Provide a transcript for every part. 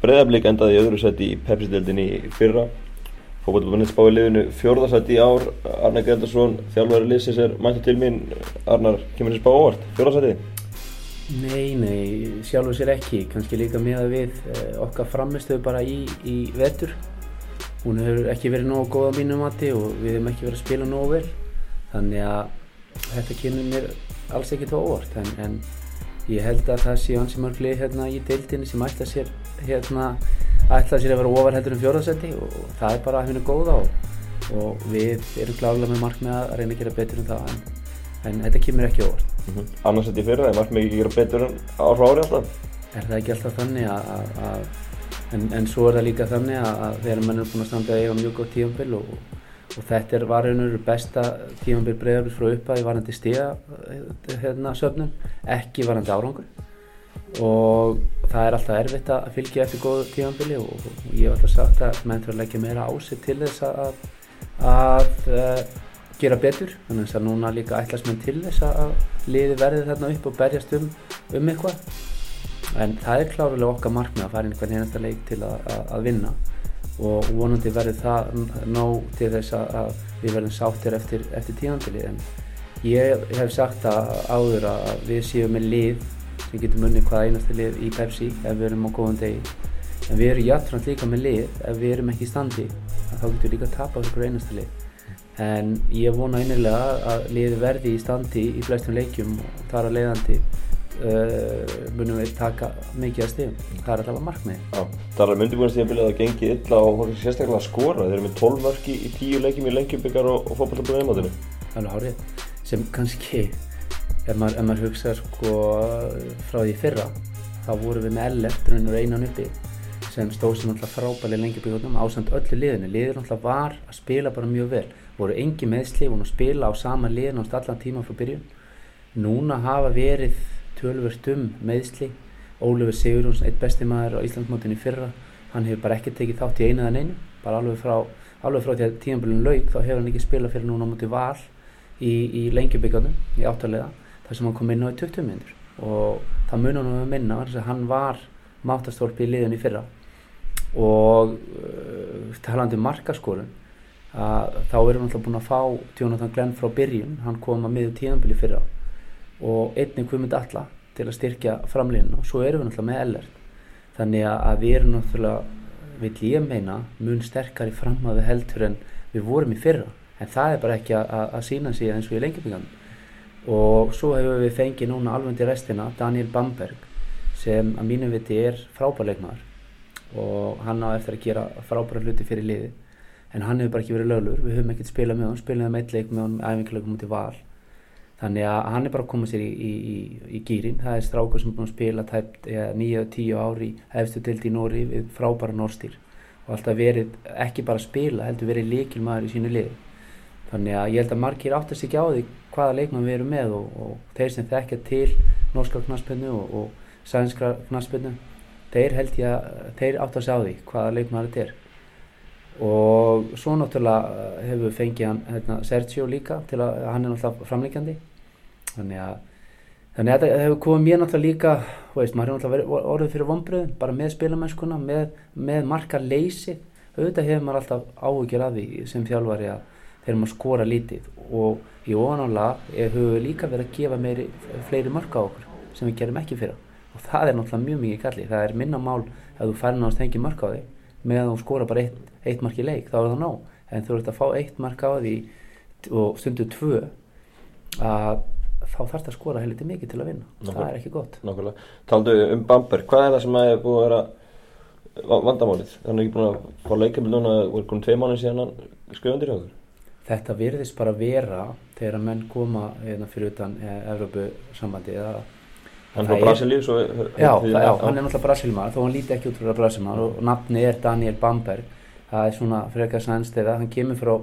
Breiðablík endaði í öðru seti í Pepsi-deldin í fyrra. Fókbaltabunni spáði liðinu fjórðarsæti í ár. Arnar Grendarsson, þjálfæri liðsins er mættu til mín. Arnar, kemur þér spá óvart? Fjórðarsæti? Nei, nei, sjálfur sér ekki. Kannski líka með að við eh, okkar framistöðu bara í, í vetur. Hún hefur ekki verið nógu góð á mínum mati og við hefum ekki verið að spila nógu vel. Þannig að þetta kemur mér alls ekki til óvart. En, en ég held að það sé hansi mörgli hérna í deildinni sem ætla sér, hérna, ætla sér að vera ofar heldur um fjórðarsæti og það er bara að finna góða og, og við erum klárlega með markmið að reyna að gera betur um það en, en þetta kemur ekki óvart. Mm -hmm. Annarsæti í fyrra, er markmið ekki að gera betur en ár frá ári alltaf? Er það ekki alltaf þannig að, en, en svo er það líka þannig að, þegar mann er búin að standa eiga mjög góð tífambil og, og þetta er varunur besta tífambil breyðarbyrð frá upphæði varandi stiga hérna söfnum, ekki varandi árangur. Og það er alltaf erfitt að fylgja eftir góðu tífambili og, og ég hef alltaf sagt að menn þurfa að leggja meira á sig til þess að, að uh, gera betur. Þannig að núna líka ætlast menn til þess að liði verði þarna upp og berjast um, um eitthvað. En það er klárlega okkar markmið að fara inn hvern einasta leik til að, að, að vinna og vonandi verður það nóg til þess að við verðum sáttir eftir, eftir tíðanbili en ég hef sagt að áður að við séum með lið sem getum unni hvaða einasta lið í Pepsi ef við erum á góðan degi. En við erum jættframt líka með lið ef við erum ekki í standi þá getum við líka að tapa okkur einasta lið. En ég vona einilega að liði verði í standi í flestum leikjum og þar að leiðandi uh, munum við taka mikið að stíðum það er alltaf markmiði það er að stíða að gengi illa og sérstaklega að skora. Þeir eru með 12 mörki í 10 leikjum í lengjubikar og, og fótballtabunni einmátinu alveg hárið sem kannski ef maður, maður hugsa sko frá því fyrra þá vorum við með Ellert raun og einan uppi sem stóð sem alltaf frábæli lengjubíkotnum ásand öllu liðinu. Liðinu alltaf var að spila bara mjög vel. Voru engi meðsli, voru að spila á sama liðinu allan tíma frá byrjun. Núna hafa verið tölverst um meðsli Ólefur Sigurjóns, eitt besti maður á Íslandsmótinni fyrra hann hefur bara ekki tekið þátt í einu eða neinu bara alveg frá, alveg frá því að tímanbölun laug þá hefur hann ekki spilað fyrir núna móti val í, í lengjubíkotnum í áttalega þar sem hann kom inn á í 20 minnur og það munum við að minna að hann var mátastólpi í liðin í fyrra. Og uh, talandi um markaskorun að þá erum við alltaf búin að fá Jonathan Glenn frá byrjun. Hann kom að miður tíðanbili fyrra og einnig kvimund alla til að styrkja framlýninu og svo erum við alltaf með Ellert. Þannig að við erum náttúrulega vil ég meina mun sterkari framhafi heldur en við vorum í fyrra. En það er bara ekki að, að sína sig eins og í lengjabíkan og svo hefur við fengið núna alveg til restina Daniel Bamberg sem að mínum viti er frábærleiknar og hann á eftir að gera frábæra hluti fyrir liði en hann hefur bara ekki verið löglur, við höfum ekkert spilað með hann spilaðum eitt leik með hann æfingarleikum út í val þannig að hann er bara að koma sér í, í, í, í gýrin, það er strákur sem er búin að spila tæpt nýja og tíu ári hefstu tilt í Nóri við frábæra Norstýr og alltaf verið ekki bara að spila heldur verið líkil maður í sínu liði. Þannig að ég held að margir áttast ekki á því hvaða leikmann við erum með og, og þeir sem þekkja til norska knastpennu og, og sænskra knastpennu þeir held ég að þeir áttast á því hvaða leikmann þetta er. Og svo náttúrulega hefur við fengið hann hérna, Sergio líka til að hann er náttúrulega framleikjandi þannig að þannig að þetta hefur komið mér náttúrulega líka veist, maður hefur náttúrulega orðið fyrir vonbröðum bara með spilamennskuna, með, með marka leysi auðvitað hefur maður alltaf áhugjur af því sem þjálfari að þegar maður skora lítið. Og í ofanálega hefur við líka verið að gefa meiri, fleiri marka á okkur sem við gerum ekki fyrir og það er náttúrulega mjög mikið kalli það er minna mál að þú fær náttúrulega ekki marka á því með að þú skora bara eitt, eitt mark í leik þá er það nóg. En þú ert að fá eitt mark á því og stundu tvö að þá þarf það að skora heldur mikið til að vinna. Nákvæmlega. það er ekki gott. Nákvæmlega. Taldu um Bamberg, hvað er það sem er búið að vera vandamálið? Þannig ekki búin að fá leikabili núna? Voru konum tvei mánu síðan hann skrifundir hjá okkur Þetta virðist bara vera þegar að menn koma hérna, fyrir utan eh, Evrópu sambandi Hann er frá Brasilíu svo Já, það, já, hann er náttúrulega Brasilíumar þó hann líti ekki út fyrir að Brasilíumar og nafni er Daniel Bamberg. Það er svona frekar sænstega hann kemur frá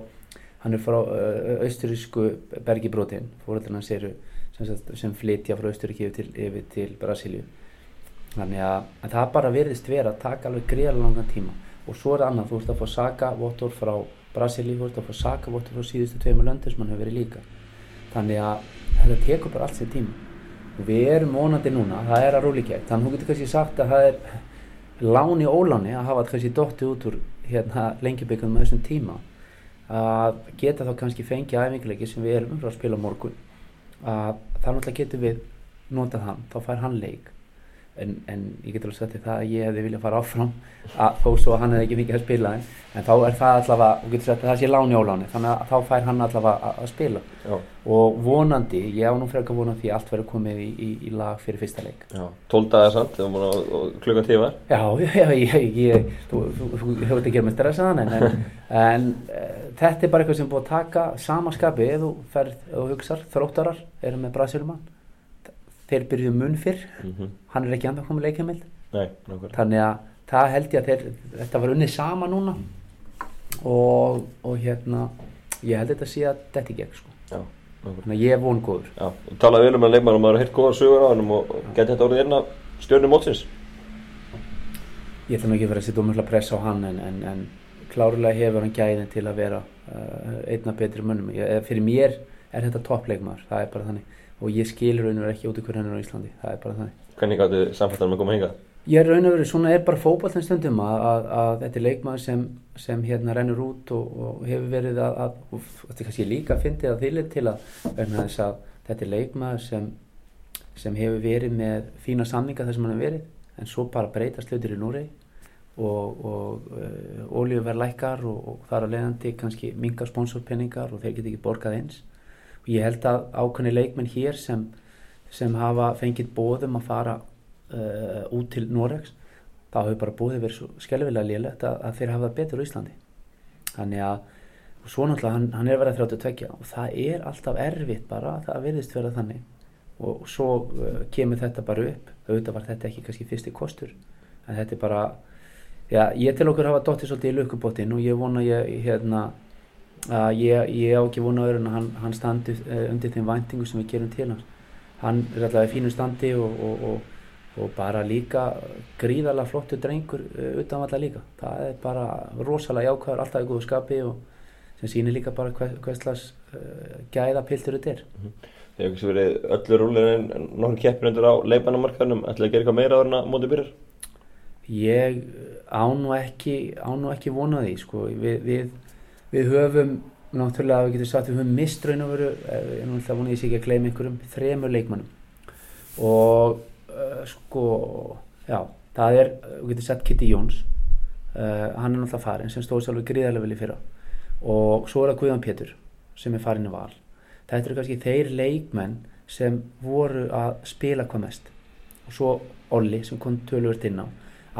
hann er frá uh, austurísku bergibrótin fóröldurinn hans eru sem, sem flytja frá yfir til, yfir til Brasilíu. Þannig að það bara verðist vera að taka alveg greiðalega langan tíma. Og svo er annað, þú ert að fá Saka votur frá Brasilíu, þú ert að fá Saka votur frá síðustu tveimur löndir sem hann hefur verið líka. Þannig að þetta tekur bara allt sér tíma. Og við erum vonandi núna, það er að rúli gegn. Þannig að þú getur kannski sagt að það er láni óláni að hafa kannski dotti út úr hérna lengjubíkunum á þessum tíma. Að geta þá kannski fengið æfinguleiki sem við erum frá að spila morgun. Að þar náttúrulega getum við notað hann, þá fær hann leik en, en ég get alveg því það að ég hefði viljað fara áfram að þó svo að hann hefði ekki mikið að spila en, en þá er það allavega, og getur að það sé láni óláni þannig að þá fær hann allavega að, að spila. Já, og vonandi, ég á nú frekar vonandi því að allt verður komið í, í, í lag fyrir fyrsta leik. Já, 12 dagar samt, þegar múin að og klukkan 10 var. Já, já, ég, ég, þú, þú, þú hefur þetta að gera með stressaðan en, en, en e, þetta er bara eitthvað sem búið að taka samaskapi ef þú ferð, ef þú hugsar, þróttarar eru með Brasilman þeir byrjuðu mun fyrr, mm hann er ekki andan komið nákvæmlega. Þannig að það held ég að þeir, þetta var unnið sama núna. Og, og hérna ég held þetta sé að þetta er gegn sko. Já, þannig að ég er von góður. Talaði vel um að leikmann og maður heilt góða sögur á hann og geti þetta orðið einna stjórnum mótsins? Ég ætla nú ekki að vera að setja umhverfla press á hann en, en, en klárlega hefur hann gæðin til að vera uh, einna betri mönnum. Ég, fyrir mér er þetta toppleikmaður það er bara þannig og ég skil raun og veru ekki út í hverju hann er á Íslandi. Það er bara þannig. Hvernig gáttu samfættan með að koma hingað? ég er raun og veru, svona er bara fókbaltinn stundum að, að, að þetta er leikmaður sem, sem hérna rennur út og, og hefur verið að, að og þetta er kannski líka að fyndi að þýlið til að vegna þess að þetta er leikmaður sem, sem hefur verið með fína samninga þar sem hann hefur verið en svo bara breytast hlutir í núri og, og uh, olíuverð lækkar og, þar að leiðandi kannski minga sponsorpenningar og þeir geta ekki borgað eins ég held að ákveðni leikmenn hér sem, sem hafa fengið bóðum að fara uh, út til Noregs þá hefur bara búið verið svo skelvilega lélegt að, að þeir hafa það betur á Íslandi. Þannig að og svo náttúrulega hann, hann er verið að 32 og það er alltaf erfitt bara það virðist vera þannig. Og svo uh, kemur þetta bara upp. Auðvitað var þetta ekki kannski fyrsti kostur en þetta er bara já, ég til okkur hafa dóttið svolítið í lukkubótinn og ég vona ég hérna að ég, ég á ekki vona öðrun að hann, hann standi uh, undir þeim væntingu sem við gerum til hans. Hann er alltaf í fínu standi og, og, og og bara líka gríðarlega flottu drengur uh, utan alltaf líka. Það er bara rosalega jákvæður alltaf í góðu skapi og sem sýnir líka bara hver, hvers uh, gæða piltur þetta er. Þegar ekki sem verið öllu rúlir en nokkur keppinundur á leifbannamarkanum ætlaði að gera eitthvað meira áður en að móti byrjar? ég án og ekki án ekki vona því sko. við, við, við höfum náttúrulega við getum sagt við höfum mist raun og veru ég er náttúrulega vonið ég sé ekki að gleyma einhverjum þremur leikmannum og uh, sko já, það er, við getum sagt Kitty Jóns uh, hann er náttúrulega farin sem stóð svolítið gríðarlega vel í fyrra. Og svo er það Guðan Pétur sem er farin í val. Þetta eru kannski þeir leikmenn sem voru að spila hvað mest. Og svo Olli sem kom tölvöld inn á.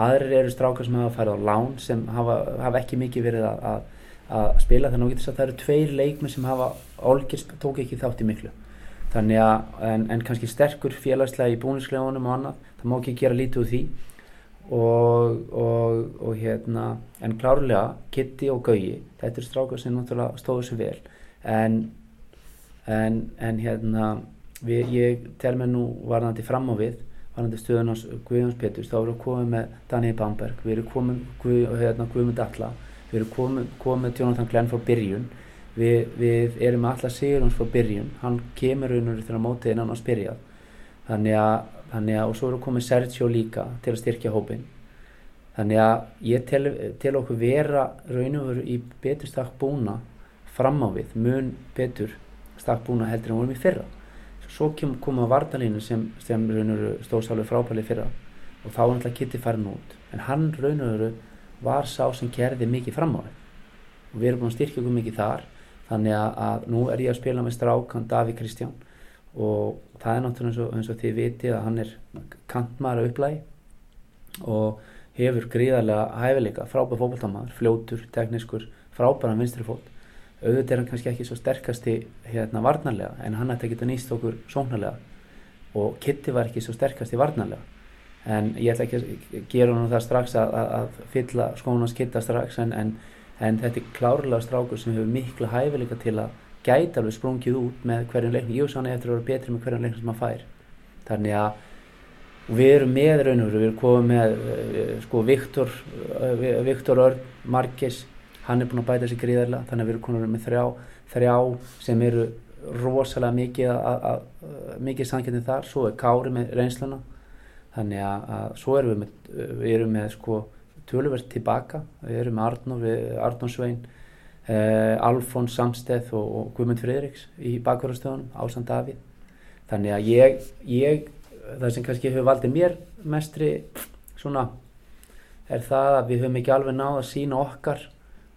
Aðrir eru strákar sem hafa farið á lán sem hafa, hafa ekki mikið verið að, að, spila þannig að það eru tveir leikmenn sem hafa Olgir tók ekki þátt í miklu. Þannig að en, en kannski sterkur félagslega í búnisklefunum og annað það má ekki gera lítið úr því. Og, og, og hérna en klárlega Kitty og Gauji þetta eru strákar sem náttúrulega stóðu sér vel. En en, en hérna við, ég tel mér nú varðandi fram á við varðandi stöðun ás Guðjóns Peturs þá erum við komið með Daniel Bamberg við erum komið Guð, hérna, Guðmund Alla við erum komið, komið Jonathan Glenn frá byrjun. Við, við erum með Alla Sigurðans frá byrjun. Hann kemur raunur þegar mótið innan að spyrja þannig að, þannig að og svo við komið Sergio líka til að styrkja hópin þannig að ég tel, tel okkur vera raunur í betur stakk búna fram á við mun betur stakk búna heldur en vorum í fyrra. Svo kom að Vardalínu sem, sem stóðsálu frábæli fyrra. Og þá var náttúrulega Kitty farin út. En hann raun og veru var sá sem gerði mikið fram á það og við erum búin að styrkja okkur mikið þar þannig að, að nú er ég að spila með strákan Daví Kristján. Og það er náttúrulega eins og, og þið viti að hann er kantmæra upplægi og hefur gríðarlega hæfileika frábæð fókbaltamaður, fljótur, teknískur frábæðan vinstri fót auðvitað er hann kannski ekki svo sterkasti hérna varnarlega en hann ætti að geta nýst okkur sóknarlega. Og Kitty var ekki svo sterkasti varnarlega en ég ætla ekki að gera hann það strax að, að, fylla skónans Kitta strax en, en, en þetta er klárlega strákur sem hefur mikla hæfileika til að gæta alveg sprungið út með hverjum leiknum. Ég og sann eftir að vera betri með hverjum leiknum sem hann fær. Þannig að við erum með raun og veru, við erum komið með uh, sko Viktor uh, Viktor Örn, Marques hann er búin að bæta sig gríðarlega þannig að við erum konar með þrjá, þrjá sem eru rosalega mikið, mikið samkendin þar. Svo er Kári með reynsluna þannig að, að svo erum við með, við erum með sko töluvert tilbaka, við erum með Arnór, Arnór Svein eh, Alfons Samsteð og, og Guðmund Fridriks í bakverðarstöðunum, Ásand Davíð. Þannig að ég, ég það sem kannski hefur valdið mér mestri svona er það að við höfum ekki alveg náð að sína okkar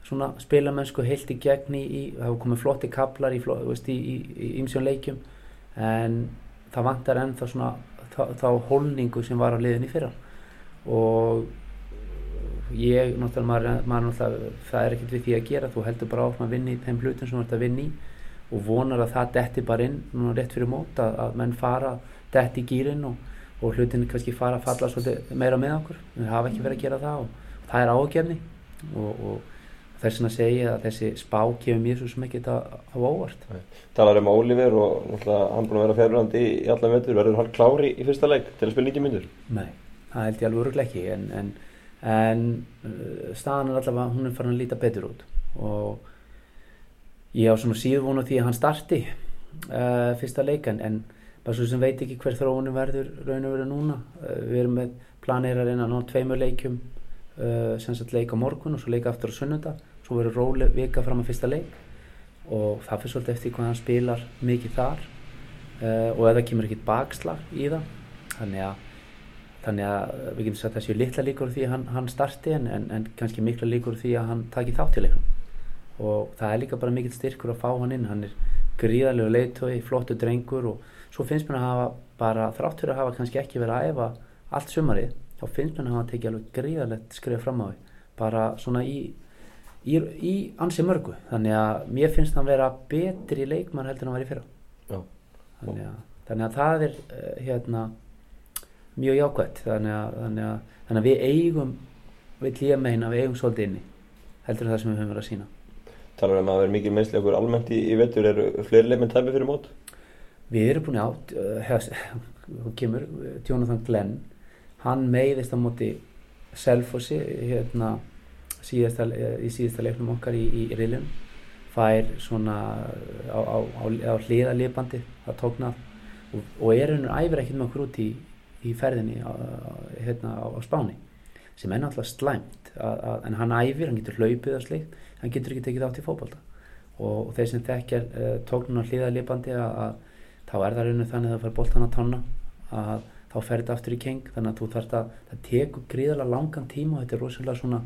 svona spilamennsku heilt í gegn í, í það hefur komið flotti kaplar í, í, í ymsjón leikjum. En það vantar ennþá svona þá, hólningu sem var á liðinni fyrra. Og ég, náttúrulega, maður, maður náttúrulega, það er ekkert við því að gera, þú heldur bara áfram að vinna í þeim hlutum sem þú ert að vinna í og vonar að það detti bara inn núna rétt fyrir mót að, að menn fara detti í gýrin og, og hlutin kannski fara að falla svolítið meira með okkur. Við hafa ekki verið að gera það og það er ágefni og, og þess vegna segja að þessi spá kemur mér svo sem ekki þetta á óvart. Talar um Óliver og náttúrulega hann búin að vera fjárlandi í, í allan vettur, verður hann klári í fyrsta leik til að spila 90 myndur? Nei, það held ég alveg öruglega ekki en, en, en uh, staðan er allavega, hún er farin að líta betur út. Og ég á svona síðvonu því að hann starti uh, fyrsta leikan en bara svo sem veit ekki hver þróunum verður raun og verður núna. Uh, við erum með planir að reyna að ná tveimur leikum uh, sem sagt leika morgun og svo leika aftur á sunnunda svo verður róli vika fram að fyrsta leik og það fyrir svolítið eftir hvað hann spilar mikið þar uh, og eða kemur ekkit bakslag í það. Þannig að þannig að við getum sagt að það séu litla líkur því að hann, hann starti en, en, en kannski mikla líkur því að hann taki þátt í leikum og það er líka bara mikill styrkur að fá hann inn. Hann er gríðarlegu leiðtói, flottu drengur og svo finnst mér að hafa bara þráttur að hafa kannski ekki verið að æfa allt sumarið, þá finnst mér að hafa tekið alveg gríðarlegt skrif fram á því. Bara svona í, í, í ansi mörgu, þannig að mér finnst hann vera betri leikmann heldur en hann var í fyrra. Þannig að, þannig að það er uh, hérna mjög jákvæmt þannig að, þannig að, þannig að við eigum við líða meina, við eigum svolítið inni heldur en það sem við höfum verið að sína talar um að vera mikið meðsli okkur almennt í, í vettur eru fleiri leikmenn tæmi fyrir mót? Við erum búin átt uh, hún kemur, Jonathan Glenn. Hann meiðist á móti Selfossi hérna, síðasta, í síðasta leiknum okkar í, í Rilljum fær svona á, á, á, á hliðalipandi að tókna og, og er hennur æfir ekkert með okkur út í, í ferðinni hérna, á Spáni sem er náttúrulega slæmt að, að, en hann æfir, hann getur hlaupið og slikt hann getur ekki tekið átt í fókbalta og, og þeir sem þekkjar uh, tóknuna hliðalipandi að, þá er það rauninu þannig að það fær boltan að tanna að þá fer þetta aftur í keng. Þannig að þú þarfst að það tekur gríðarlega langan tíma og þetta er rosalega svona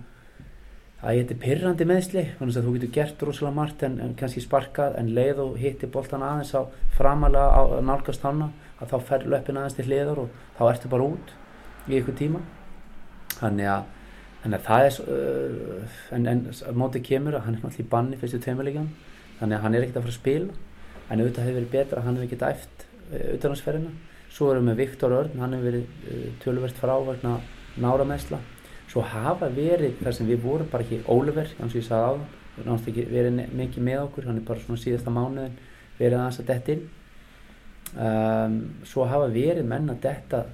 að þetta er pyrrandi meðsli þannig að þú getur gert rosalega margt en, en kannski sparkað en leið og hitti boltan aðeins á framalega á nálgast hanna að þá fer löppin aðeins til hliðar og þá ertu bara út í ykkur tíma. Þannig að, þannig að það er uh, en, en mótið kemur að hann er náttúrulega í banni fyrstu tveimurleikjan þannig að hann er ekkert að fara að spila en auðvitað hefur verið betra að hann hefur ekkert æft uh, utanhansferðina svo erum við Viktor Örn, hann hefur verið uh, tölverst frá vegna nára meðsla svo hafa verið þar sem við vorum bara ekki Óliver, eins og ég sagði á það náttúrulega ekki verið mikið með okkur hann er bara svona síðasta mánuðin verið aðeins að detta inn. Um, svo hafa verið menn að detta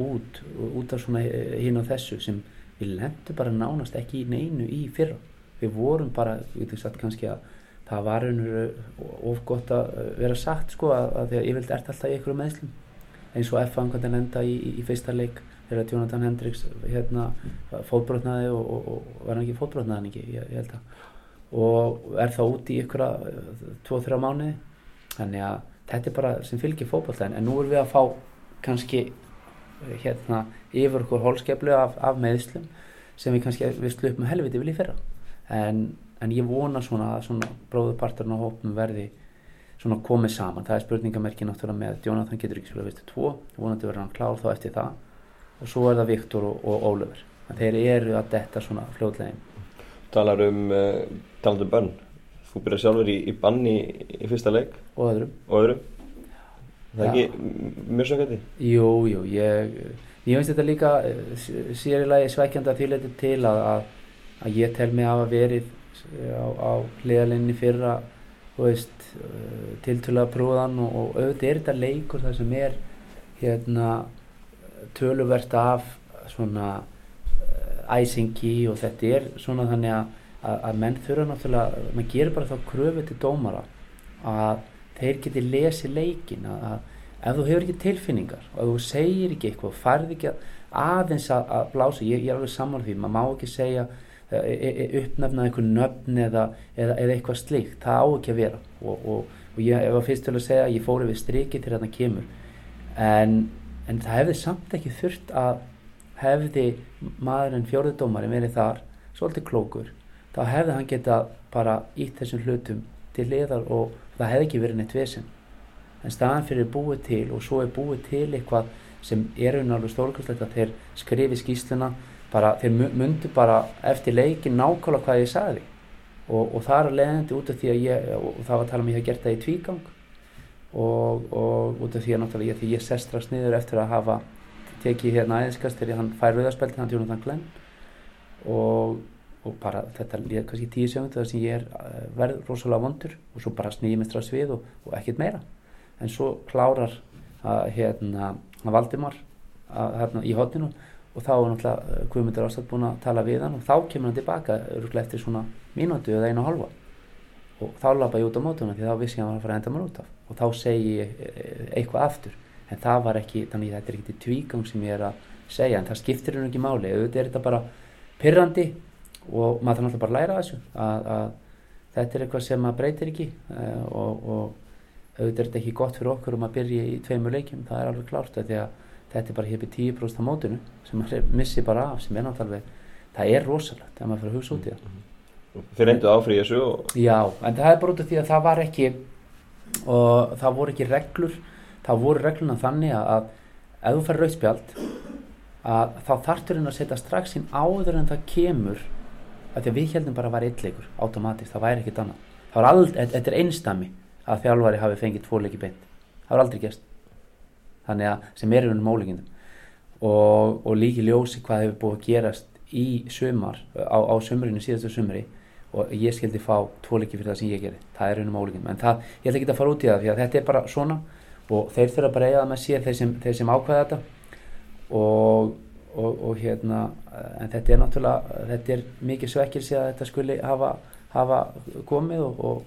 út út af svona hinn á þessu sem við lendum bara nánast ekki í neinu í fyrra. Við vorum bara, við getum sagt kannski að það var einhverju of gott að vera sagt sko að, því að ég vildi ert alltaf í einhverju meðslum eins og F-fangan lenda í, í, í fyrsta leik þegar Jonathan Hendricks hérna fótbrotnaði og, og, og var hann ekki fótbrotnaði ekki, ég, ég held að. Og er þá út í ykkur að 2-3 mánuði. Þannig að þetta er bara sem fylgir fótballtæðin en nú erum við að fá kannski hérna yfir okkur hólskeflu af, af meðslum sem við kannski við slupum helviti vilja fyrra. En, en ég vona svona að svona bróðuparturinn á hópum verði svona komið saman, það er spurningamerki náttúrulega með Jonathan getur ekki spila vistu tvo. Vonandi verður hann klár þá eftir það og svo er það Viktor og, og Ólöfur þeir eru að detta svona fljóðlegin Talar um uh, talandum bönn. Þú byrjar sjálfur í, í banni í, í fyrsta leik. Og öðrum, og öðrum. Það er ekki mjög sökandi? Jú, jú, ég ég finnst þetta líka sér í lagi svækjandi að því leiti til að, að, að ég tel mig að hafa verið á, á hliðalinni fyrra veist, tiltöluða brúðan og, og auðvitað er þetta leikur það sem er hérna töluvert af svona æsingi og þetta er svona þannig að, að, menn þurfa náttúrulega, maður gerir bara þá kröfu til dómara að þeir geti lesið leikin að, ef þú hefur ekki tilfinningar og þú segir ekki eitthvað, farð ekki aðeins að, að blása, ég, ég er alveg saman því, maður má ekki segja e, e, e uppnefna einhvern nöfn eða, eða, eða eitthvað slíkt, það á ekki að vera. Og, og, og ég var fyrst til að segja að ég fór yfir striki til þarna kemur en, en það hefði samt ekki þurft að hefði maðurinn fjóruðdómarinn verið þar svolítið klókur, þá hefði hann geta bara ítt þessum hlutum til liðar og það hefði ekki verið neitt vesen. En staðan fyrir búið til og svo er búið til eitthvað sem er unna alveg stórkvæmslegt að þeir skrifi skýsluna bara, þeir myndu bara eftir leikin nákvæmlega hvað ég sagði. Og, og það er leðandi út af því að ég og það var að tala um ég hef gert það í tvígang og, og út af því að náttúrulega ég, ég sest strax niður eftir að hafa tekið hérna æðiskast þegar hann fær rauðarspelti hann tjónum þann glenn. Og, og bara þetta er kannski tíu segundu þar sem ég er eh, verð rosalega vondur og svo bara snýjum ég strax við og ekkert meira. En svo klárar að hérna að Valdimar að, hérna, í hodninu og þá er náttúrulega eh, Guðmundur Ástad búin að tala við hann og þá kemur hann tilbaka eftir svona mínútu eða einu og halva og þá lappa ég út á mótuna því þá vissi ég að hann var að fara að enda mér út af. Og þá segi ég eh, eitthvað aftur. En það var ekki, þannig þetta er ekki tvígang sem ég er að segja en það skiptir henni ekki máli. Auðvitað er þetta bara pyrrandi og maður þarf náttúrulega bara að læra þessu að, að þetta er eitthvað sem maður breytir ekki uh, og, og auðvitað er þetta ekki gott fyrir okkur um að byrja í tveimur leikjum, það er alveg klárt því að þetta er bara hefði 10% á mótinu sem maður missi bara af, sem er náttúrulega það er rosalegt, er maður fyrir að hugsa út í það Þeir reyndu áfrið þessu og... Já, en það er bara út af því að það var ekki og það voru ekki reglur það voru regluna þannig að ef þú fær rauðspjald að þá þartur henn að setja strax inn áður en það kemur að því að við heldum bara að vera eitthleikur automatist, það væri ekkit annað. Það var aldrei, þetta er einstami að þjálfari hafi fengið tvo leiki beint. Það var aldrei gæst þannig að sem er um mólingindum og, og líki ljósi hvað hefur búið að gerast í sömar á, á sömurinu síðastu sömuri og ég skildi fá tvo leiki fyrir það sem ég gerði. Það er um mólingindum en það, ég ætla ekki að fara út í það því að þetta er bara svona og þeir þurfa bara að eiga það með sér þeir sem, þeir sem ákvæða þetta. Og, og, og hérna en þetta er náttúrulega þetta er mikið svekkilsi að þetta skuli hafa, hafa komið og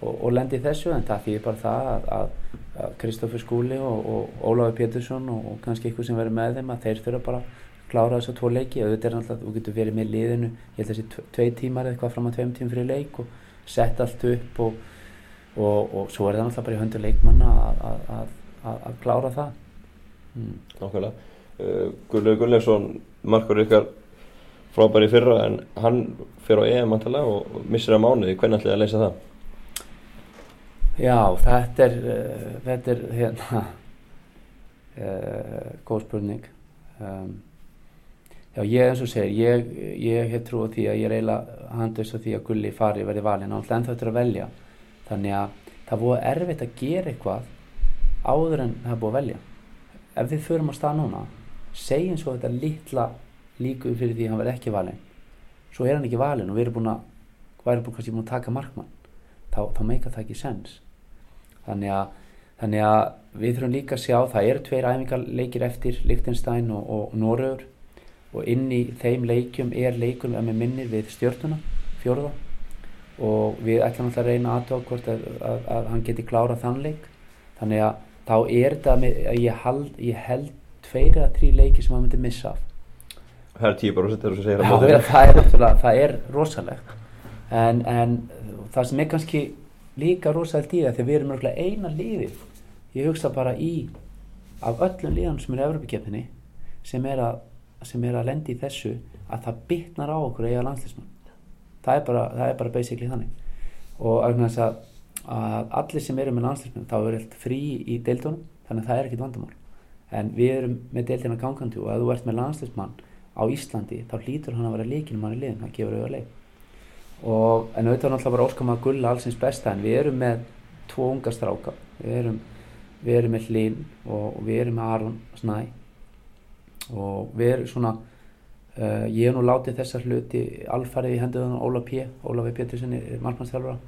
og, lendi þessu. En það fyrir bara það að Kristófur Skúli og, Óláfi Pétursson og kannski ykkur sem verður með þeim að þeir þurfa bara að klára þessu tvo leiki auðvitað er náttúrulega, þú getur verið með liðinu ég held þessi tvei tímar eða eitthvað fram á tveim tímum fyrir leik og sett allt upp og svo er það náttúrulega bara í höndu leikmanna að klára það mm. Nákvæmlega uh, Guðlega Guðlegsson markur ykkar frábæri fyrra en hann fyrir á EM og missir að mánuði, hvernig ætlaði að leysa það? Já, þetta er, uh, þetta er hérna, uh, góð spurning. Um, já, ég eins og segir, ég, ég hef trúið því að ég er eiginlega handast því að Gulli fari verið valin, alltaf ennþá þetta er að velja. Þannig að það búið erfitt að gera eitthvað áður en það búið að velja. Ef við förum á stað núna, segjum svo þetta litla líku fyrir því að hann verði ekki valin, svo er hann ekki valin og við erum búin að, hvað erum búin að taka markmann, þá, þá meika það ekki sens þannig að, þannig að við þurfum líka að sjá það eru tveir æfingarleikir eftir Lichtenstein og, og Norröður og inn í þeim leikjum er leikum að með minnir við stjórnuna fjóruða og við ætlum alltaf að reyna aðtók hvort að, að, að hann geti klárað þann leik. Þannig að þá er þetta að ég held, ég held tveir eða þrjí leiki sem hann myndi missa af. Það er tíu bara að móta það það er rosalegt. En, en það sem er kannski líka rosalega tíða þegar við erum örgulega eina lífið ég hugsa bara í af öllum líðan sem eru í Evropakefninni sem er að sem er að lendi í þessu að það bytnar á okkur eiga landslismann það er bara, það er bara basically þannig. Og að, að allir sem eru með landslismann þá er allt frí í deildunum þannig að það er ekkit vandamál. En við erum með deildina gangandi og ef þú ert með landslismann á Íslandi þá hlýtur hann að vera líkinum hann í liðin, það gefur auðvitað leik og en auðvitað náttúrulega var óskam að gulla allsins besta en við erum með tvo unga stráka. Við erum, við erum með Hlín og, og við erum með Aron Snæ og við erum svona uh, ég hef nú látið þessar hluti alfarið í henduðan Óla P. Ólafi Péturssoni markmannstjálfara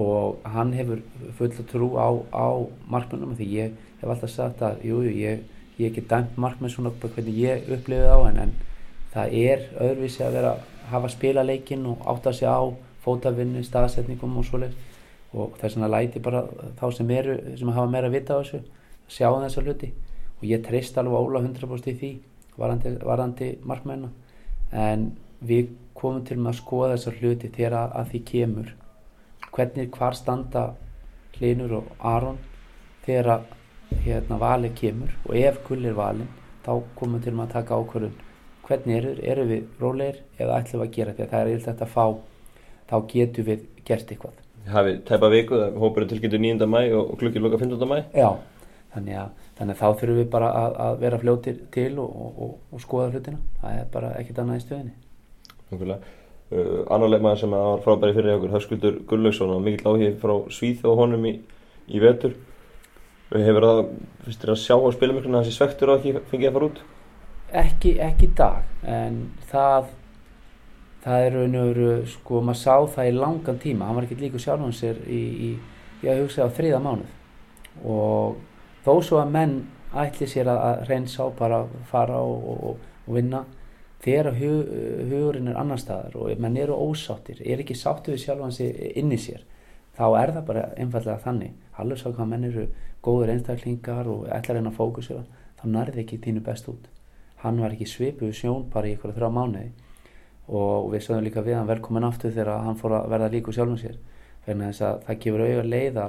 og hann hefur full að trú á, á markmannum því ég hef alltaf sagt að jú, ég, ég hef ekki dæmt markmann svona hvernig ég upplifið á en, en það er öðruvísi að vera hafa spila leikin og átta sig á fótavinni, staðsetningum og svoleið og þess vegna læti bara þá sem eru sem hafa meira vita á þessu sjá þessa hluti og ég treyst alveg Óla 100% í því varandi, varandi markmennina en við komum til með að skoða þessar hluti þegar að, að því kemur. Hvernig hvar standa Hlinur og Aron þegar að hérna, valið kemur. Og ef gull er valin þá komum við til með að taka ákvörðun. Hvernig eru, eru við rólegir eða ætlum við að gera? Því að það er yfirlega að fá þá getum við gert eitthvað. Hafið tæpa viku, hópurinn tilkynntu 9. mæ og klukkið loka 15. mæ Já, þannig að, þannig að þá þurfum við bara að, að vera fljótir til og, og, og skoða hlutina. Það er bara ekkert annað í stöðinni. Nákvæmlega. Uh, annar leikmaður sem var frábæri fyrir okkur Höskuldur Gullaugsson og mikill áhig frá Svíð og honum í, í vetur. Hefur það, finnst þér að sjá á spilumökluna þessi svektur að ekki fengið að fara út? Ekki, ekki í dag en það það er raun og veru, sko, maður sá það í langan tíma, hann var ekki líka sjálf hans sér í, í, ég hef hugsað á þriða mánuð. Og þó svo að menn ætli sér að, reynsa á bara fara og, og, og vinna þegar hug, hugurinn er annar staðar og menn eru ósáttir, er ekki sáttu við sjálf hans inn í sér, þá er það bara einfallega þannig, alveg sá hvað menn eru góður einstaklingar og ætlar einn að fókusera, þá nærði ekki þínu best út. Hann var ekki svipuð sjón bara í ykkur þrjá mánuði og við sögum líka við hann velkomin aftur þegar hann fór að verða líku sjálfum sér þannig að það gefur auðvitað leið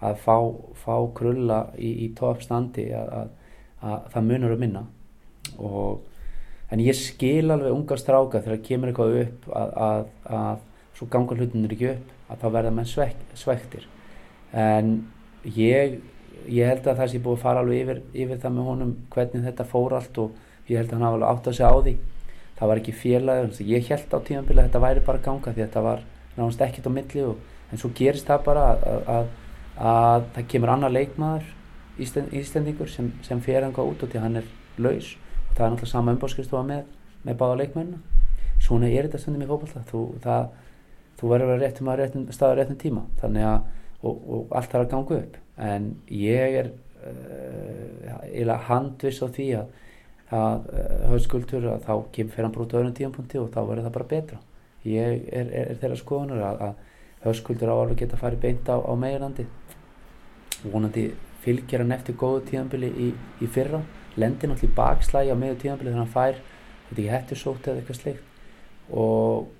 að, að fá, fá krulla í, í toppstandi að, að, að það munur um minna. Og en ég skil alveg unga stráka þegar kemur eitthvað upp að svo ganga hlutinir ekki upp að þá verða menn svek, svektir. En ég ég held að það sé búið að fara alveg yfir, yfir það með honum hvernig þetta fór allt og ég held að hann hafa alveg átt að segja á því. Það var ekki félagið, ég held á tímanbili að þetta væri bara ganga því að þetta var náðast ekkert á milli og, en svo gerist það bara að, að, að, að það kemur annar leikmaður Íslend, Íslendingur sem, sem fer hann út og því hann er laus. Og það er náttúrulega sama umbóðskristofa með, með báða leikmennina. Svona er þetta stundum í fólkvallta þú, þú verður að réttum að réttum, staða réttum tíma. Þannig að og, og allt þarf að ganga upp. En ég er uh, handvis á því að það höfskuldur að þá kemur fyrir hann brútið á öðrum tíampunkti og þá verður það bara betra. Ég er, er, er þeirra skoðunar að, höfskuldur á alveg geta farið beint á, á meginlandi vonandi fylgjar hann eftir góðu tíðanbili í, í fyrra. Lendir náttúrulega í bakslægi á meðu tíðanbili þegar hann fær þetta ekki hættu sót eða eitthvað slikt og,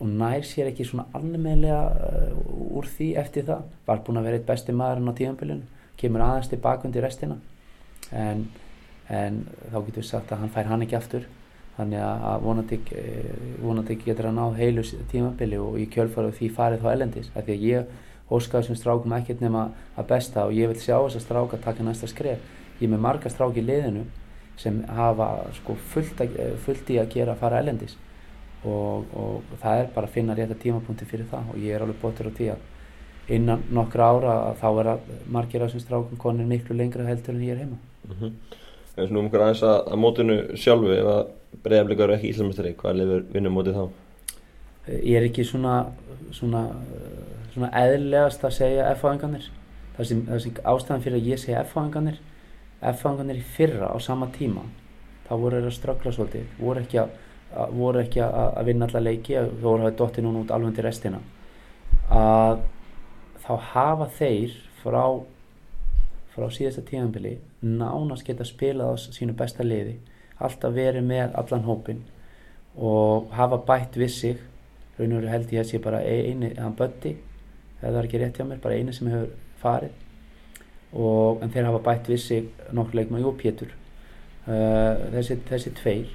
og nær sér ekki svona alveglega uh, úr því eftir það. Var búin að vera eitt besti maðurinn á tíðanbilinu kemur aðeins tilbaka undir restina. En en þá getur við sagt að hann fær hann ekki aftur. Þannig að vonandi, vonandi getur hann á heilu tímabili og í kjölfara því farið þá ellendis af því að ég óskaði sem strákum ekkert nema að besta og ég vil sjá þess að stráka taka næsta skref. Ég er með marga strák í liðinu sem hafa sko, fullt, að, fullt í að gera að fara ellendis og, og það er bara að finna rétta tímapunkti fyrir það og ég er alveg bóttur á því að innan nokkra ára þá er að margir af þessum strákum konir miklu lengra heldur en ég er heima. Mm -hmm við snúum okkur aðeins að, að mótinu sjálfu ef að bregðarblikar eru ekki íslumistari hvað lifur vinnum mótið þá? Ég er ekki svona svona, svona eðlegast að segja F-fáingarnir það sem, sem ástæðan fyrir að ég segja F-fáingarnir F-fáingarnir í fyrra á sama tíma þá voru þeirra ströggla svolítið. Voru ekki að, að, voru ekki að vinna alla leiki þú voru að dotti núna út alveg til restina. Að þá hafa þeir frá frá síðasta tíðanbili nánast geta spilað á sínu besta liði alltaf verið með allan hópin og hafa bætt við sig raun og veru held ég að sé bara eini, hann Bötti það er ekki rétt hjá mér, bara eini sem hefur farið. Og en þeir hafa bætt við sig nokkur leikmann, jú Pétur. Uh, þessi, þessi tveir.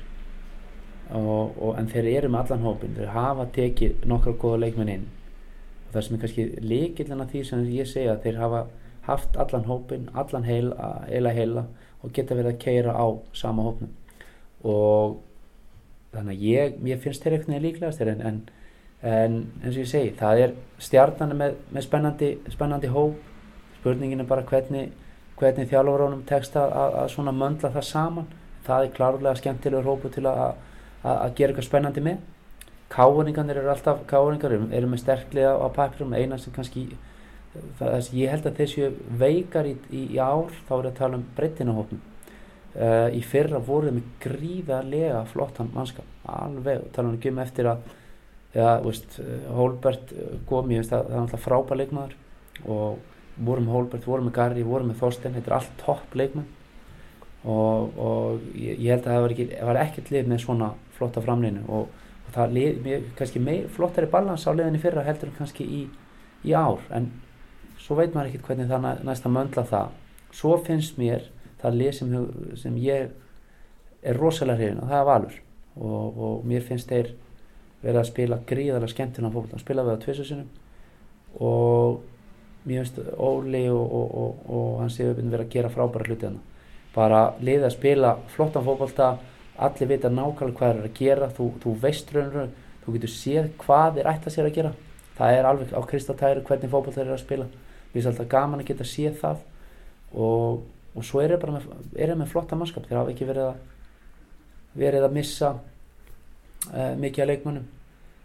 Og, og, en þeir eru með allan hópin, þeir hafa tekið nokkra góða leikmenn inn. Og það sem er kannski líkillan af því sem ég segja þeir hafa haft allan hópin, allan heila, heila heila og geta verið að keira á sama hópnum. Og þannig að ég, ég finnst þeir eitthvað líklegast en, en, en eins og ég segi, það er stjarnan með, með spennandi, spennandi hóp. Spurningin er bara hvernig, hvernig þjálfurrónum tekst að, að svona möndla það saman. Það er klárlega skemmtilegur hópu til að, að, að gera eitthvað spennandi með. Káningarnir eru alltaf káningar eru með sterklega á papirum eina sem kannski það, ég held að þessu veikar í, í, í ár þá er að tala um breytinahópin uh, í fyrra voruð með gríðarlega flottan mannskap. Alveg, tala um ekki um eftir að ja, veist, Holbert kom, ég veist að það er alltaf frábæð leikmaður. Og vorum með Holbert, vorum með Garri, vorum með Þorstein þetta er allt topp leikmenn. Og, og ég, ég held að það var, ekki, var ekkert lið með svona flotta framlýnu og, og það lið, mér, kannski meir, flottari balans á liðinni fyrra heldur en kannski í, í ár. En svo veit maður ekkert hvernig það næst að möndla það. Svo finnst mér það lið sem, sem ég er rosalega hrifin og það er Valur. Og, og mér finnst þeir verið að spila gríðarlega skemmtina fólk að spila við á tvisasunum og mér finnst Óli og, og, og hans séu verið að gera frábæra hluti hana bara liða að spila flottan fókbalta allir vita nákvæmlega hvað er að gera. Þú, þú veist raun og raun þú getur séð hvað er ætla sér að gera. Það er alveg á kristaltæri hvernig fókbalta er að spila. Mér finnst alltaf gaman að geta séð það. Og, og svo er bara með, með flotta mannskap. Þeir hafa ekki verið að verið að missa uh, mikið að leikmannum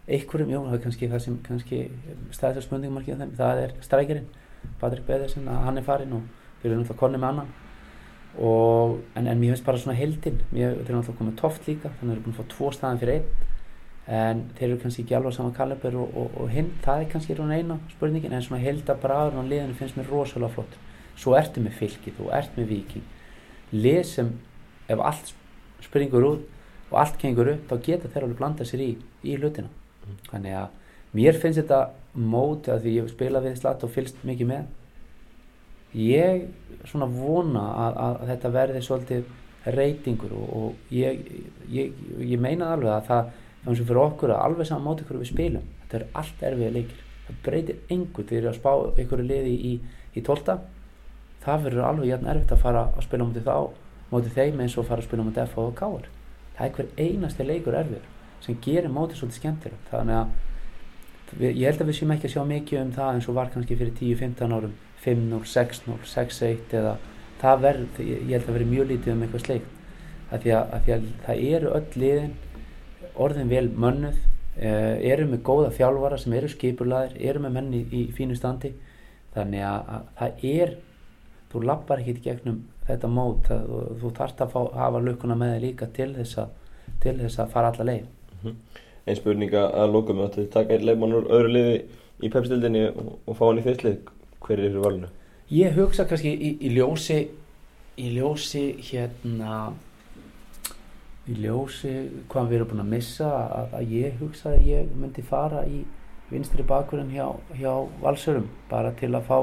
einhverjum, jú, það er kannski það sem kannski stæðisar spurningmarkið þeim, það er strækjarinn, Patrik Beðarsen hann er farinn og við erum náttúrulega konni með annan. Og, en, en mér finnst bara svona heldinn, þeir eru náttúrulega komið tóft líka, þannig að þeir eru búin að fá tvo staðan fyrir einn. En þeir eru kannski ekki alveg saman kaliber og, og, og hinn, það er kannski svona eina spurningin, en svona heldabræður á liðinu finnst mér rosalega flott. Svo ertu með fylgið, þú ert með viking lið sem, ef allt springur út og allt kengur upp, þá geta þeir alveg blanda sér í, í hlutina. Mm. þannig að mér finnst þetta mót að því ég spila við slatt og fylgst mikið með. Ég svona vona að, að, þetta verði svolítið reytingur og, og ég, ég, ég meina alveg að það eins og fyrir okkur að alveg saman mót ykkur við spilum. Þetta er allt erfiða leikir. Það breytir engur þegar að spá ykkur liði í, í tólta það verður alveg jætn erfitt að fara að spila mútið þá mútið þeim eins og fara að spila mútið F og K-ar það er hver einasti leikur erfiður sem gerir mótið svolítið skemmtilegt. Þannig að við, ég held að við séum ekki að sjá mikið um það eins og var kannski fyrir 10-15 árum 5-0, 6-0, 6-1 eða það verð, ég held að veri mjög lítið um eitthvað sleikt að því að, að því að það eru öll liðin orðin vel mönnuð eh, eru með góða þjálfara sem eru skipulaðir, eru með menni í, í fínu standi. Þannig að, að það er þú lappar ekki í gegnum þetta mót að, þú þarfst að fá, hafa lukkuna með þig líka til þess að til þess að fara alla leið mm -hmm. Einn spurninga að lóka með að taka einn leifmann úr öðru liði í pepstildinni og, og fá hann í þittlið hver er þessu valinu? Ég hugsa kannski í, í ljósi í ljósi hérna í ljósi hvað við erum búin að missa að, að ég hugsa að ég myndi fara í vinstri bakurinn hjá, hjá valsurum bara til að fá,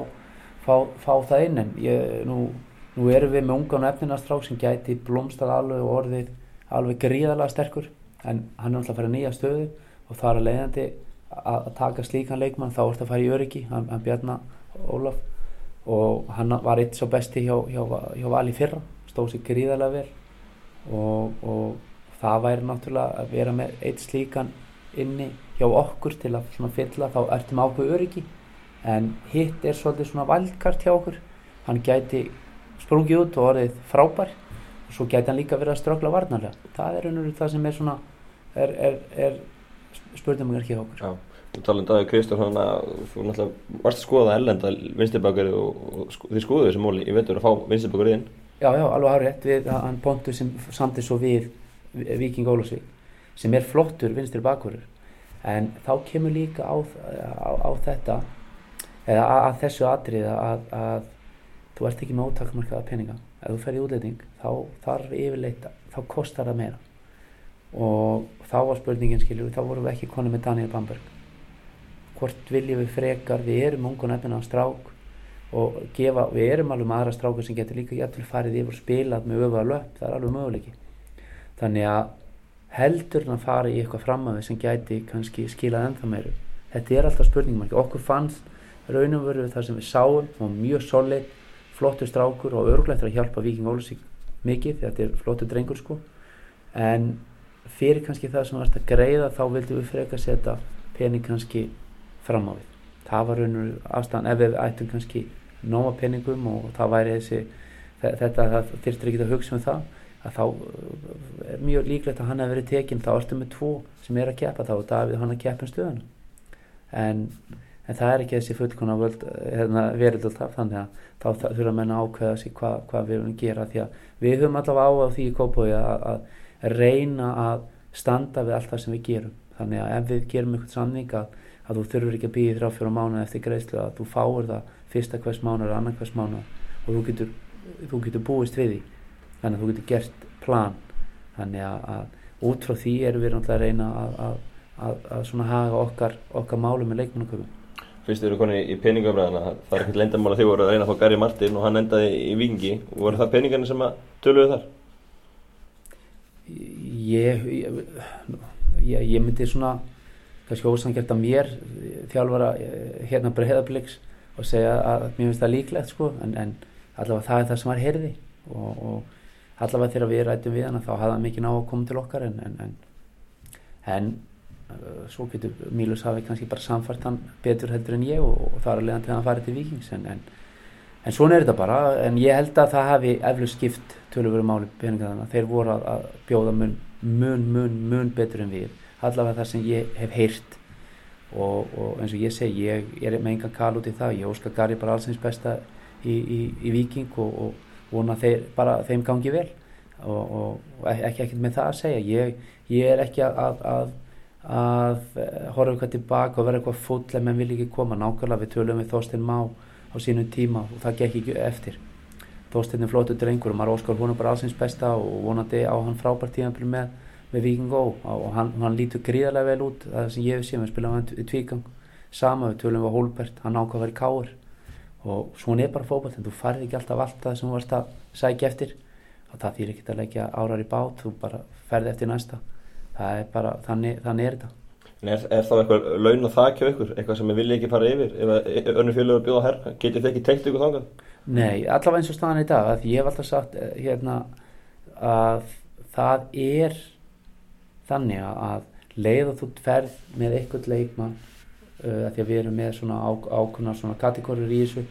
fá, fá það inn en ég, nú, nú erum við með ungan efninarstrák sem gæti blómstað alveg og orðið alveg gríðarlega sterkur en hann er alltaf að fara nýja stöðu og það er leiðandi að taka slíkan leikmann þá er þetta að fara í öryggi hann, hann Bjarnar Ólaf og hann var eitt svo besti hjá, hjá, hjá Vali fyrra stóð sér gríðarlega vel og, og það væri náttúrulega að vera með eitt slíkan inni hjá okkur til að fylla þá ertum ákveð öryggi en hitt er svolítið svona valdkart hjá okkur. Hann gæti sprungið út og orðið frábær. Og svo gæti hann líka verið að strögla varnarlega. Það er einhverju það sem er svona er, er, er spurningum ekki hjá okkur. Já, þú talaði um Davíð Kristján þannig að þú náttúrulega varst að skoða ellenda vinstibakari og, og sko, þið skoðuðu þessi móli, ég veitur að fá vinstibakari inn. Já, já, alveg hárið við hann pontu sem samtið svo við Viking Ólásvík sem er flottur vinstri bakurur en þá kemur líka á, á, á þetta eða að, að þessu atrið að, að þú ert ekki með ótakmarkaða peninga. Ef þú fer í útlæting þá þarf yfirleitt þá kostar það meira. Og þá var spurningin skiljur þá vorum við ekki konið með Daniel Bamberg. Hvort viljum við frekar við erum ungun efinn á strák og gefa, við erum alveg með aðra strákur sem getur líka jættil farið yfir og spilað með öfuga löp, það er alveg möguleiki. Þannig að heldur hann að fara í eitthvað fram að við sem gæti kannski skilað ennþá meiru. Þetta er alltaf spurningum, okkur fannst raunum verið það sem við sáum og mjög solid flottur strákur og örglegt að hjálpa Viking Ólusík mikið því að þetta er flottur drengur sko. En fyrir kannski það sem varst að greiða þá vildum við freka setja pening kannski fram á við. Það var raun og afstæðan ef við ættum kannski nóma peningum og það væri þessi þetta það þurftir ekki að hugsa um það að þá er eh, mjög líklegt að hann hefur verið tekinn þá ertum við tvo sem er að keppa þá og Davíð hann að keppa um stöðuna. En en það er ekki þessi fullkona hérna, verið alltaf þannig að þá þurfa menna að ákveða sig hvað hva við viljum gera því að við höfum allavega á því í Kópói að, að reyna að standa við allt það sem við gerum. Þannig að ef við gerum eitthvað samning að, að þú þurfur ekki að býja þrjá fjóra mánuð eftir greiðslu að þú fáir það fyrsta hvers mánuð og annar hvers mánuð og þú getur, þú getur búist við því. Þannig að þú getur gert plan. Þannig að, að út frá því erum við náttúrulega að reyna að svona haga okkar, okkar málum með leikmannaköpum Fyrst eru koni í peningafræðina, það er ekkert leindamála því voru að reyna að fá Gary Martin og hann endaði í Vingi og voru það peningarnir sem að töluðu þar? Ég, ég, ég, ég myndi svona kannski ósangjart að mér þjálfara eh, hérna breyðabliks og segja að mér finnst það líklegt sko en, en allavega það er það sem var herði og, og allavega þegar við rættum við hann þá hafði hann mikið ná að koma til okkar en, en, en, svo getur Mílus hafi kannski bara samfært hann betur heldur en ég og, og það er að leiðan til að hann farið til Vikings en svona er þetta bara. En ég held að það hafi eflug skipt tölurveru máli peningarna þeir voru að, að bjóða mun, mun, mun, mun betur en við. Allavega það sem ég hef heyrt. Og, og eins og ég segi ég er með enga kal út í það. Ég óskar Garri bara allsins besta í, í, í Viking og, og vona þeir bara þeim gangi vel. Og ekki ekkert með það að segja. Ég, ég er ekki að, að, að að horfa eitthvað tilbaka og vera eitthvað full en menn vil ekki koma. Nákvæmlega við tölum við Þorstein Má á sínum tíma og það gekk ekki eftir. Þorstein er flótu drengur og maður óskar hún bara allsins besta og vonandi á hann frábært tíðanbíl með, með Viking Go og hann, hann lítur gríðarlega vel út það sem ég hef séð, við spilum hann í tvígang. Sama við tölum við Hólbert, hann ákvað að vera káur og svona er bara fókbalt en þú farið ekki alltaf allt það sem þú varst að sækja eftir. Og það þýr ekki að leggja árar í bát þú bara ferði eftir næsta það er bara, þannig, þannig er þetta. Er, er þá eitthvað laun og þakja ykkur, eitthvað sem við viljum ekki fara yfir? Ef önnur fjöluður bjóða herra, getið þið ekki teikt ykkur þangað? Nei, allavega eins og staðan í dag að ég hef alltaf sagt eh, hérna að það er þannig að leið og þú ferð með eitthvað leikmann uh, að því að við erum með svona á, ákunar svona kategórir í þessu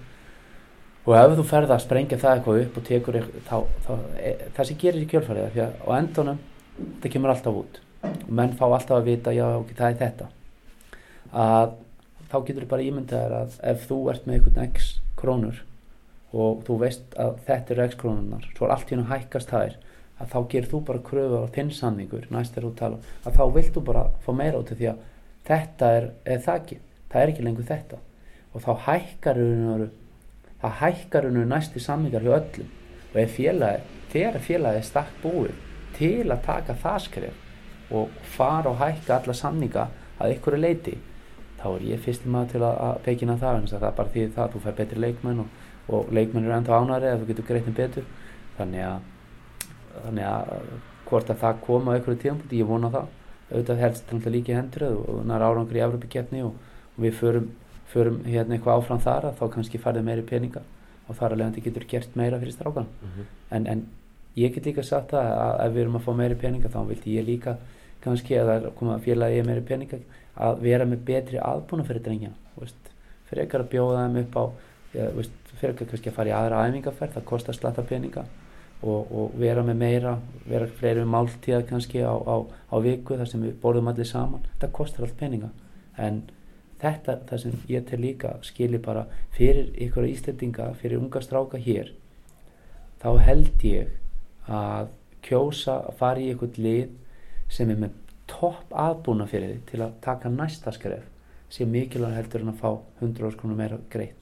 og ef þú ferð að sprengja það eitthvað upp og tekur eitthvað, þá, þá e, það sem gerir í kjölfarið því að á endunum það kemur alltaf út og menn fá alltaf að vita já ok, það er þetta. Að þá getur þú bara ímyndaðir að ef þú ert með einhvern x krónur og þú veist að þetta eru x krónunar svo er allt í hún að hækkast þær að þá gerir þú bara kröfu á þinn samningur næst er þú að tala að þá vilt þú bara fá meira út af því að þetta er, er það ekki, það er ekki lengur þetta. Og þá hækkar það hækkar hennu næsti samningar hjá öllum. Og ef félagi, þegar félagi er stakk búið til að taka það skref og fara og hækka alla samninga að er leiti þá er ég fyrstum maður til að pekina það en það er bara því það að þú fær betri leikmenn og, og leikmenn eru ennþá ánæri að þú getur greitt um betur. Þannig að, þannig að hvort að það koma á ykkur tíðanbúti, ég vona það. Auðvitað helst líka í hendur og það er árangur í Evropakeppni og, og við förum, förum hérna eitthvað áfram þar að þá kannski farið meiri peninga og þar alveg að þetta getur gert meira fyrir strákan mm -hmm. en, en ég get líka sagt það að ef við erum að fá meiri peninga þá vilti ég líka kannski að það koma félagi meiri peninga að vera með betri aðbúna fyrir drengja fyrir ekkar að bjóða þeim upp á ekkar kannski að fara í aðra æfingarferð það kostar slatta peninga og, og vera með meira vera fleiri með máltíða kannski á, á, á viku þar sem við borðum allir saman það kostar allt peninga. En þetta það sem ég til líka skilir bara fyrir ykkur ístendinga fyrir unga stráka hér þá held ég að kjósa að fara í ykkur lið sem er með topp aðbúna fyrir því til að taka næsta skref sé mikilvæg heldur en að fá 100 áskrónur meira greitt.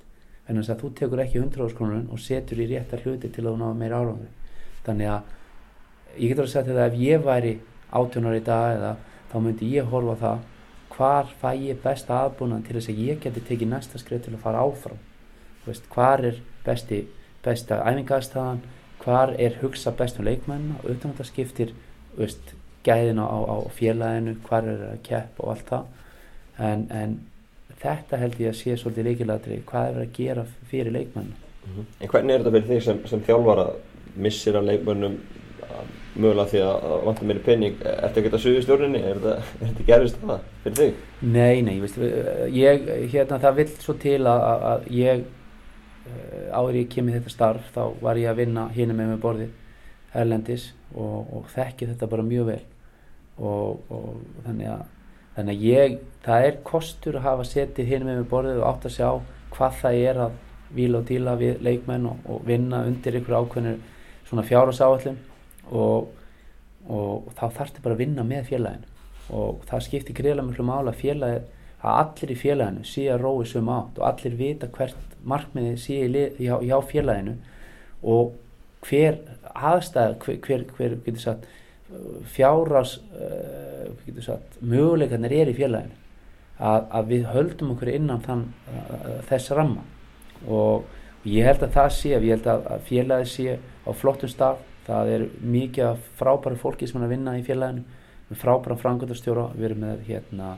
En þess að þú tekur ekki 100 áskrónur og setur í réttar hluti til að þú náða meira árangur þannig að ég getur að segja þetta ef ég væri átjónar í dag eða þá myndi ég horfa það hvar fæ ég besta aðbúna til þess að ég geti tekið næsta skref til að fara áfram? Veist, hvar er besti, besta æfingaðstæðan hvar er hugsa bestum leikmenn og utan þetta skiptir veist, gæðin á, á félaginu, hvar er að kepp og allt það en, en þetta held ég að sé svolítið leikilatri hvað er að gera fyrir leikmennu mm -hmm. En hvernig er þetta fyrir því sem, sem þjálfara missir að leikmennum mögulega því að vanta mér penning Er þetta ekki að suðu stjórninni? Er þetta, gerðist það fyrir þig? Nei, nei, veist, ég, hérna, það vil svo til að, að ég eh, áður ég kemur þetta starf þá var ég að vinna hérna með með borði Erlendis og, og þekki þetta bara mjög vel og, og þannig að þannig að ég, það er kostur að hafa setið hinn með með borðið og átt að sjá hvað það er að vila og díla við leikmenn og, og vinna undir ykkur ákveðnir svona fjárhásáallum og, og þá þarfst þið bara að vinna með félaginu. Og það skiptir greiðlega mjög mála félagi að allir í félaginu sé að rói sem átt og allir vita hvert markmiði sé hjá, hjá félaginu og hver aðstæð hver, hver, hver getur sagt fjárás uh, sagt möguleikarnir er í félaginu. Að, að við höldum okkur innan þann, uh, þess ramma. Og ég held að það sé ég held að, að félagi sé á flottum stað. Það er mikið frábæri fólki sem er að vinna í félaginu. Með frábæra frangöldastjóra við erum með hérna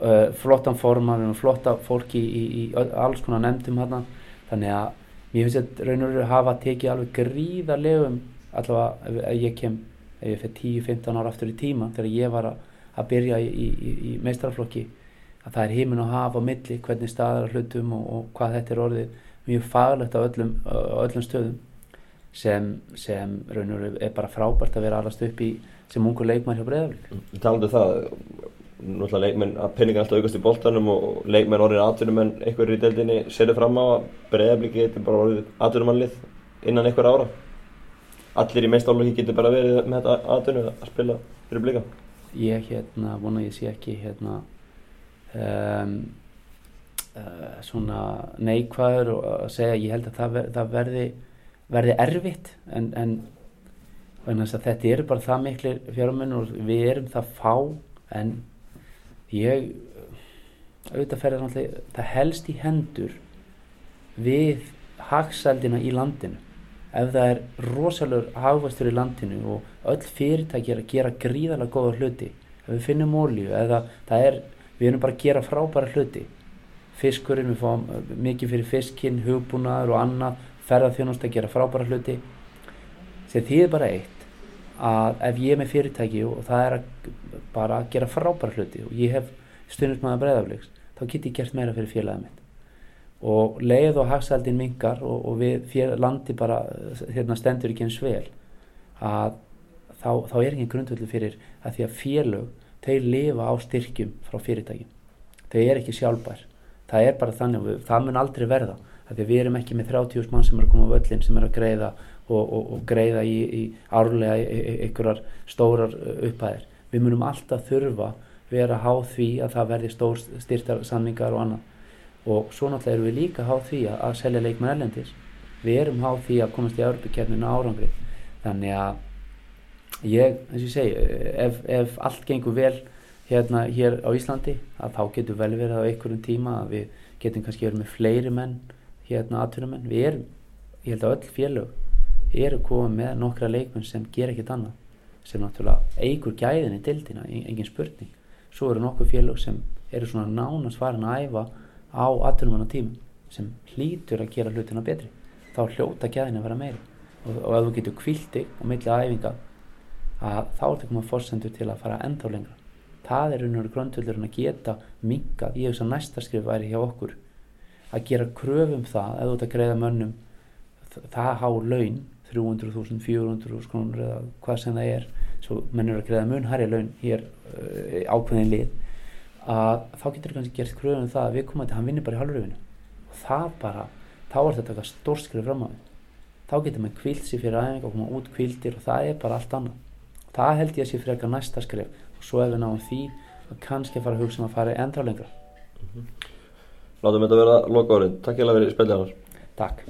uh, flottan forma, við erum flotta fólki í, í, í alls konar nefndum hérna þannig að mér finnst þetta raun og raun að hafa tekið alveg gríðarlegum allavega ef ég kem ef ég fyrir 10-15 ára aftur í tíma þegar ég var að, byrja í, í, í meistaraflokki að það er heiminn og hafa á milli hvernig staðar hlutum og, og hvað þetta er orðið mjög faglegt á öllum, öllum stöðum sem, sem raun og raun er bara frábært að vera allast upp í sem ungu leikmann hjá Breðaflik Talandu um það náttúrulega leikmenn að peninga alltaf aukast í boltanum og leikmenn orðin aðtunumenn einhverjir í deildinni serið fram á að Breðaflik getur bara orðið aðtunumannlið innan einhver ára allir í meistálóki getur bara verið með þetta aðtunum að spila fyrir blika Ég hérna vona ég sé ekki hérna um, uh, svona neikvæður og að segja ég held að það, ver, það verði verði erfitt en, en þetta eru bara það miklu fjármenn og við erum það fá en ég auðvitað ferðar náttúrulega það helst í hendur við hagsældina í landinu ef það er rosalur hagvastur í landinu og öll fyrirtæki er að gera gríðarlega góða hluti ef við finnum ólíu eða það er, við erum bara að gera frábæra hluti. Fiskurinn, við fáum mikið fyrir fiskinn, hugbúnaður og annað ferðarþjónust að gera frábæra hluti. Sem því er bara eitt að ef ég er með fyrirtæki og það er að bara að gera frábæra hluti og ég hef stundismæða breyðafleiks þá get ég gert meira fyrir félagið mitt og leið og hagsaldin mingar og, og við fél, landi bara hérna, stendur ekki eins vel að þá, þá er ekki grundvöldu fyrir að því að félög þeir lifa á styrkjum frá fyrirtækin þeir er ekki sjálfbær. Það er bara þannig og það mun aldrei verða að því að við erum ekki með 30.000 mann sem er að koma á völlin sem er að greiða og, og, og greiða í, í árlega einhverjar stórar upphæðir. Við munum alltaf þurfa vera að há því að það verði stór styrtar samningar og annað og svo náttúrulega erum við líka háð því að, selja leikmenn erlendis. Við erum háð því að komast í Európa-kjærninu árangri. Þannig að ég, eins og ég segi ef, ef allt gengur vel hérna hér á Íslandi að þá getur vel verið á einhverjum tíma að við getum kannski verið með fleiri menn hérna aðtunumenn, við erum ég held að öll félög eru komið með nokkra leikmenn sem ger ekkert annað sem náttúrulega eigur gæðin í dildina, engin spurning. Svo eru nokkuð félög sem eru svona nánast farin að æfa á aðtunumann á tímum sem hlýtur að gera hlutina betri. Þá hljóta gæðin að vera meiri. Og, og ef þú getur kvilti og milli æfinga að þá er þetta komað fórsendur til að fara enda á lengra. Það er unnur gröndvöldur að geta mingað, ég veist að næsta skrif væri hjá okkur að gera kröfum það ef þú ert að greiða mönnum það há laun 300.000, 400.000 krónur eða hvað sem það er. Svo mennur að greiða mun hærja laun hér uh, ákveðin lið að þá getur kannski gert kröðum það að við komum að hann vinnir bara í halvröfinu og það bara, þá er þetta eitthvað stórskrið fram á því þá getur maður kvilt sér fyrir aðeins og koma út kviltir og það er bara allt annað. Það held ég að sé fyrir eitthvað næsta skrif og svo ef við náum því að kannski fara að hugsa um að fara endra lengra. Látum þetta vera loka árið, takk ég alveg fyrir spiljanar Takk